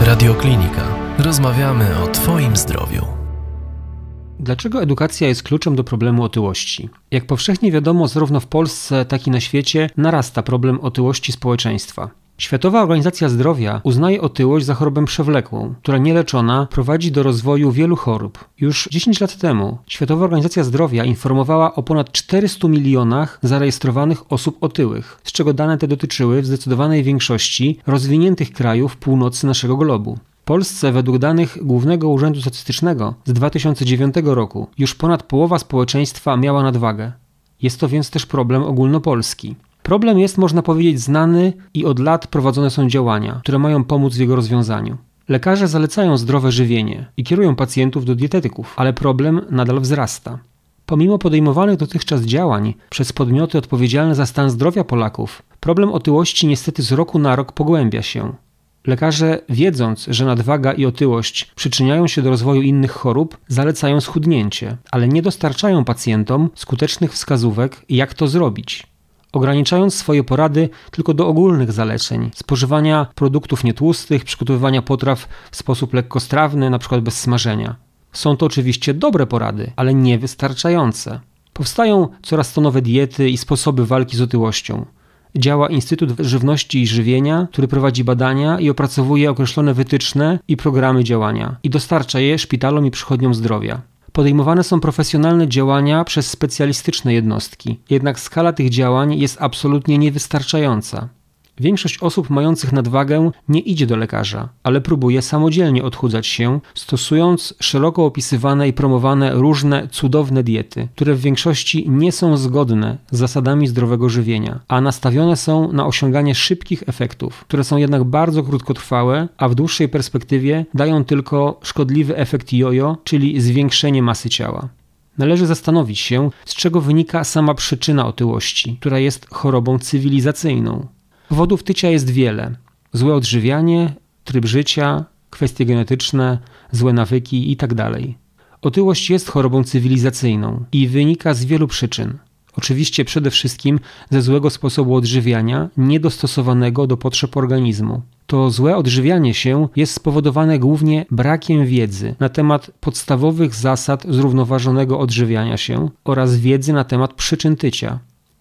Radioklinika. Rozmawiamy o Twoim zdrowiu. Dlaczego edukacja jest kluczem do problemu otyłości? Jak powszechnie wiadomo, zarówno w Polsce, jak i na świecie narasta problem otyłości społeczeństwa. Światowa Organizacja Zdrowia uznaje otyłość za chorobę przewlekłą, która nieleczona prowadzi do rozwoju wielu chorób. Już 10 lat temu Światowa Organizacja Zdrowia informowała o ponad 400 milionach zarejestrowanych osób otyłych, z czego dane te dotyczyły w zdecydowanej większości rozwiniętych krajów północy naszego globu. W Polsce według danych Głównego Urzędu Statystycznego z 2009 roku już ponad połowa społeczeństwa miała nadwagę. Jest to więc też problem ogólnopolski. Problem jest, można powiedzieć, znany i od lat prowadzone są działania, które mają pomóc w jego rozwiązaniu. Lekarze zalecają zdrowe żywienie i kierują pacjentów do dietetyków, ale problem nadal wzrasta. Pomimo podejmowanych dotychczas działań przez podmioty odpowiedzialne za stan zdrowia Polaków, problem otyłości niestety z roku na rok pogłębia się. Lekarze, wiedząc, że nadwaga i otyłość przyczyniają się do rozwoju innych chorób, zalecają schudnięcie, ale nie dostarczają pacjentom skutecznych wskazówek, jak to zrobić ograniczając swoje porady tylko do ogólnych zaleceń spożywania produktów nietłustych, przygotowywania potraw w sposób lekkostrawny, np. bez smażenia. Są to oczywiście dobre porady, ale niewystarczające. Powstają coraz to nowe diety i sposoby walki z otyłością. Działa Instytut Żywności i Żywienia, który prowadzi badania i opracowuje określone wytyczne i programy działania i dostarcza je szpitalom i przychodniom zdrowia. Podejmowane są profesjonalne działania przez specjalistyczne jednostki, jednak skala tych działań jest absolutnie niewystarczająca. Większość osób mających nadwagę nie idzie do lekarza, ale próbuje samodzielnie odchudzać się, stosując szeroko opisywane i promowane różne cudowne diety, które w większości nie są zgodne z zasadami zdrowego żywienia, a nastawione są na osiąganie szybkich efektów, które są jednak bardzo krótkotrwałe, a w dłuższej perspektywie dają tylko szkodliwy efekt jojo, czyli zwiększenie masy ciała. Należy zastanowić się, z czego wynika sama przyczyna otyłości, która jest chorobą cywilizacyjną. Powodów tycia jest wiele. Złe odżywianie, tryb życia, kwestie genetyczne, złe nawyki itd. Tak Otyłość jest chorobą cywilizacyjną i wynika z wielu przyczyn. Oczywiście przede wszystkim ze złego sposobu odżywiania, niedostosowanego do potrzeb organizmu. To złe odżywianie się jest spowodowane głównie brakiem wiedzy na temat podstawowych zasad zrównoważonego odżywiania się oraz wiedzy na temat przyczyn tycia.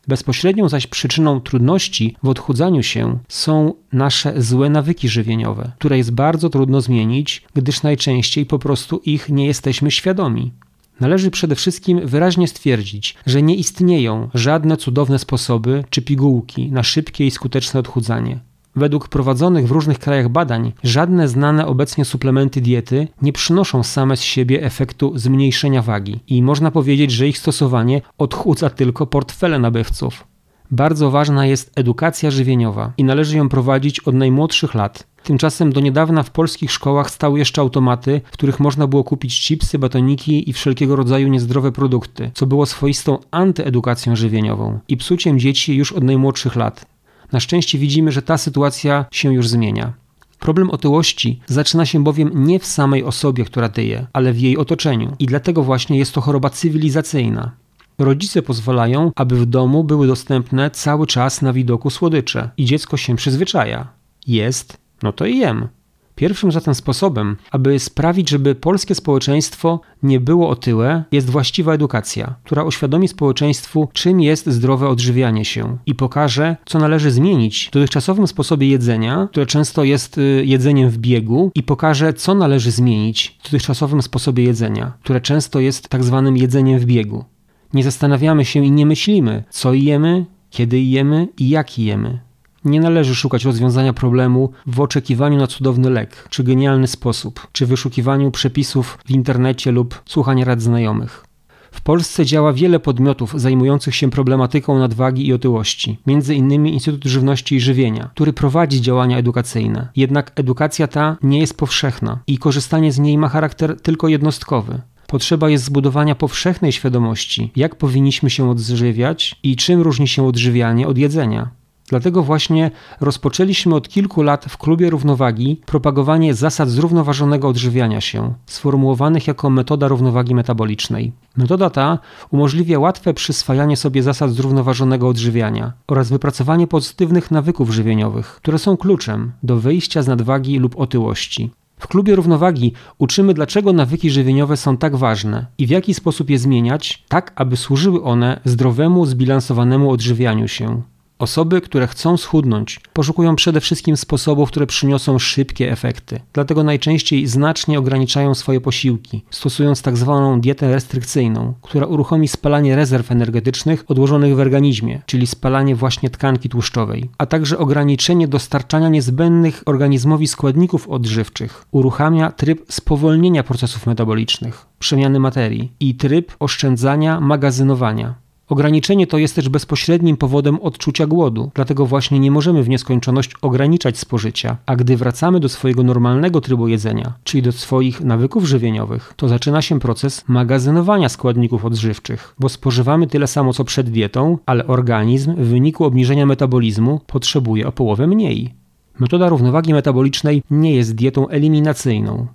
Bezpośrednią zaś przyczyną trudności w odchudzaniu się są nasze złe nawyki żywieniowe, które jest bardzo trudno zmienić, gdyż najczęściej po prostu ich nie jesteśmy świadomi. Należy przede wszystkim wyraźnie stwierdzić, że nie istnieją żadne cudowne sposoby czy pigułki na szybkie i skuteczne odchudzanie. Według prowadzonych w różnych krajach badań, żadne znane obecnie suplementy diety nie przynoszą same z siebie efektu zmniejszenia wagi i można powiedzieć, że ich stosowanie odchudza tylko portfele nabywców. Bardzo ważna jest edukacja żywieniowa i należy ją prowadzić od najmłodszych lat. Tymczasem do niedawna w polskich szkołach stały jeszcze automaty, w których można było kupić chipsy, batoniki i wszelkiego rodzaju niezdrowe produkty, co było swoistą antyedukacją żywieniową i psuciem dzieci już od najmłodszych lat. Na szczęście widzimy, że ta sytuacja się już zmienia. Problem otyłości zaczyna się bowiem nie w samej osobie, która tyje, ale w jej otoczeniu i dlatego właśnie jest to choroba cywilizacyjna. Rodzice pozwalają, aby w domu były dostępne cały czas na widoku słodycze i dziecko się przyzwyczaja. Jest, no to i jem. Pierwszym zatem sposobem, aby sprawić, żeby polskie społeczeństwo nie było otyłe, jest właściwa edukacja, która uświadomi społeczeństwu, czym jest zdrowe odżywianie się i pokaże, co należy zmienić w dotychczasowym sposobie jedzenia, które często jest y, jedzeniem w biegu, i pokaże, co należy zmienić w dotychczasowym sposobie jedzenia, które często jest tak zwanym jedzeniem w biegu. Nie zastanawiamy się i nie myślimy, co jemy, kiedy jemy i jak jemy. Nie należy szukać rozwiązania problemu w oczekiwaniu na cudowny lek, czy genialny sposób, czy wyszukiwaniu przepisów w internecie lub słuchania rad znajomych. W Polsce działa wiele podmiotów zajmujących się problematyką nadwagi i otyłości, m.in. Instytut Żywności i Żywienia, który prowadzi działania edukacyjne. Jednak edukacja ta nie jest powszechna i korzystanie z niej ma charakter tylko jednostkowy. Potrzeba jest zbudowania powszechnej świadomości, jak powinniśmy się odżywiać i czym różni się odżywianie od jedzenia. Dlatego właśnie rozpoczęliśmy od kilku lat w klubie równowagi propagowanie zasad zrównoważonego odżywiania się, sformułowanych jako metoda równowagi metabolicznej. Metoda ta umożliwia łatwe przyswajanie sobie zasad zrównoważonego odżywiania oraz wypracowanie pozytywnych nawyków żywieniowych, które są kluczem do wyjścia z nadwagi lub otyłości. W klubie równowagi uczymy, dlaczego nawyki żywieniowe są tak ważne i w jaki sposób je zmieniać, tak aby służyły one zdrowemu, zbilansowanemu odżywianiu się. Osoby, które chcą schudnąć, poszukują przede wszystkim sposobów, które przyniosą szybkie efekty. Dlatego najczęściej znacznie ograniczają swoje posiłki, stosując tak zwaną dietę restrykcyjną, która uruchomi spalanie rezerw energetycznych odłożonych w organizmie, czyli spalanie właśnie tkanki tłuszczowej, a także ograniczenie dostarczania niezbędnych organizmowi składników odżywczych. Uruchamia tryb spowolnienia procesów metabolicznych, przemiany materii i tryb oszczędzania, magazynowania. Ograniczenie to jest też bezpośrednim powodem odczucia głodu, dlatego właśnie nie możemy w nieskończoność ograniczać spożycia, a gdy wracamy do swojego normalnego trybu jedzenia, czyli do swoich nawyków żywieniowych, to zaczyna się proces magazynowania składników odżywczych, bo spożywamy tyle samo co przed dietą, ale organizm w wyniku obniżenia metabolizmu potrzebuje o połowę mniej. Metoda równowagi metabolicznej nie jest dietą eliminacyjną.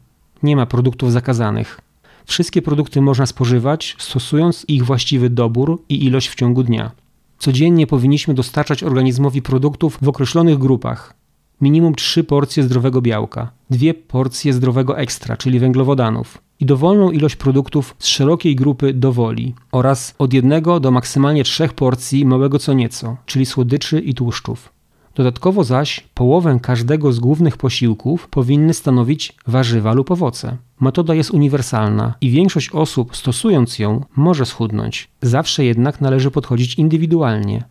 Nie ma produktów zakazanych. Wszystkie produkty można spożywać, stosując ich właściwy dobór i ilość w ciągu dnia. Codziennie powinniśmy dostarczać organizmowi produktów w określonych grupach. Minimum 3 porcje zdrowego białka, 2 porcje zdrowego ekstra, czyli węglowodanów i dowolną ilość produktów z szerokiej grupy dowoli oraz od jednego do maksymalnie trzech porcji małego co nieco, czyli słodyczy i tłuszczów. Dodatkowo zaś połowę każdego z głównych posiłków powinny stanowić warzywa lub owoce. Metoda jest uniwersalna i większość osób stosując ją może schudnąć. Zawsze jednak należy podchodzić indywidualnie.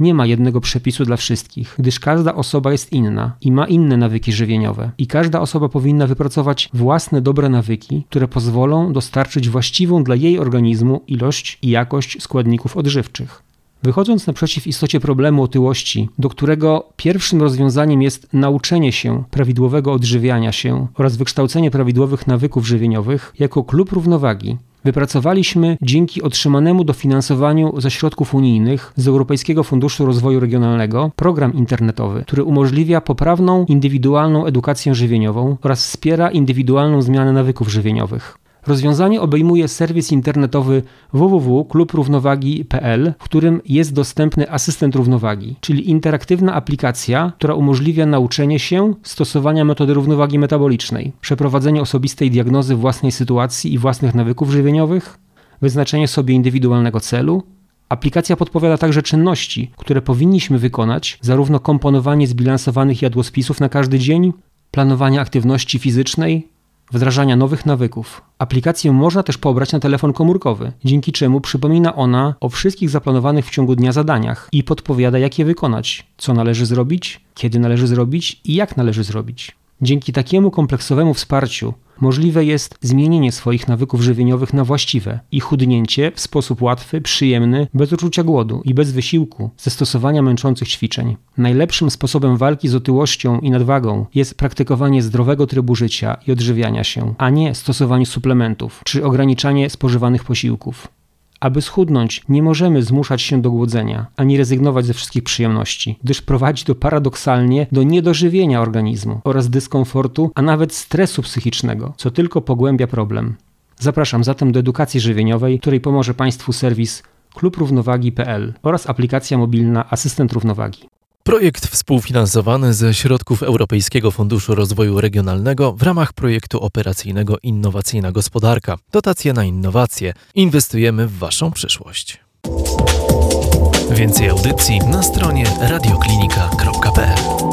Nie ma jednego przepisu dla wszystkich, gdyż każda osoba jest inna i ma inne nawyki żywieniowe. I każda osoba powinna wypracować własne dobre nawyki, które pozwolą dostarczyć właściwą dla jej organizmu ilość i jakość składników odżywczych. Wychodząc naprzeciw istocie problemu otyłości, do którego pierwszym rozwiązaniem jest nauczenie się prawidłowego odżywiania się oraz wykształcenie prawidłowych nawyków żywieniowych, jako klub równowagi wypracowaliśmy dzięki otrzymanemu dofinansowaniu ze środków unijnych z Europejskiego Funduszu Rozwoju Regionalnego program internetowy, który umożliwia poprawną, indywidualną edukację żywieniową oraz wspiera indywidualną zmianę nawyków żywieniowych. Rozwiązanie obejmuje serwis internetowy www.klubrównowagi.pl, w którym jest dostępny asystent równowagi, czyli interaktywna aplikacja, która umożliwia nauczenie się stosowania metody równowagi metabolicznej, przeprowadzenie osobistej diagnozy własnej sytuacji i własnych nawyków żywieniowych, wyznaczenie sobie indywidualnego celu, Aplikacja podpowiada także czynności, które powinniśmy wykonać, zarówno komponowanie zbilansowanych jadłospisów na każdy dzień, planowanie aktywności fizycznej, wdrażania nowych nawyków. Aplikację można też pobrać na telefon komórkowy, dzięki czemu przypomina ona o wszystkich zaplanowanych w ciągu dnia zadaniach i podpowiada, jak je wykonać, co należy zrobić, kiedy należy zrobić i jak należy zrobić. Dzięki takiemu kompleksowemu wsparciu możliwe jest zmienienie swoich nawyków żywieniowych na właściwe i chudnięcie w sposób łatwy, przyjemny, bez uczucia głodu i bez wysiłku ze stosowania męczących ćwiczeń. Najlepszym sposobem walki z otyłością i nadwagą jest praktykowanie zdrowego trybu życia i odżywiania się, a nie stosowanie suplementów czy ograniczanie spożywanych posiłków. Aby schudnąć, nie możemy zmuszać się do głodzenia, ani rezygnować ze wszystkich przyjemności, gdyż prowadzi to paradoksalnie do niedożywienia organizmu oraz dyskomfortu, a nawet stresu psychicznego, co tylko pogłębia problem. Zapraszam zatem do edukacji żywieniowej, której pomoże Państwu serwis klubrównowagi.pl oraz aplikacja mobilna Asystent Równowagi. Projekt współfinansowany ze środków Europejskiego Funduszu Rozwoju Regionalnego w ramach projektu operacyjnego Innowacyjna Gospodarka. Dotacje na innowacje. Inwestujemy w Waszą przyszłość. Więcej audycji na stronie radioklinika.pl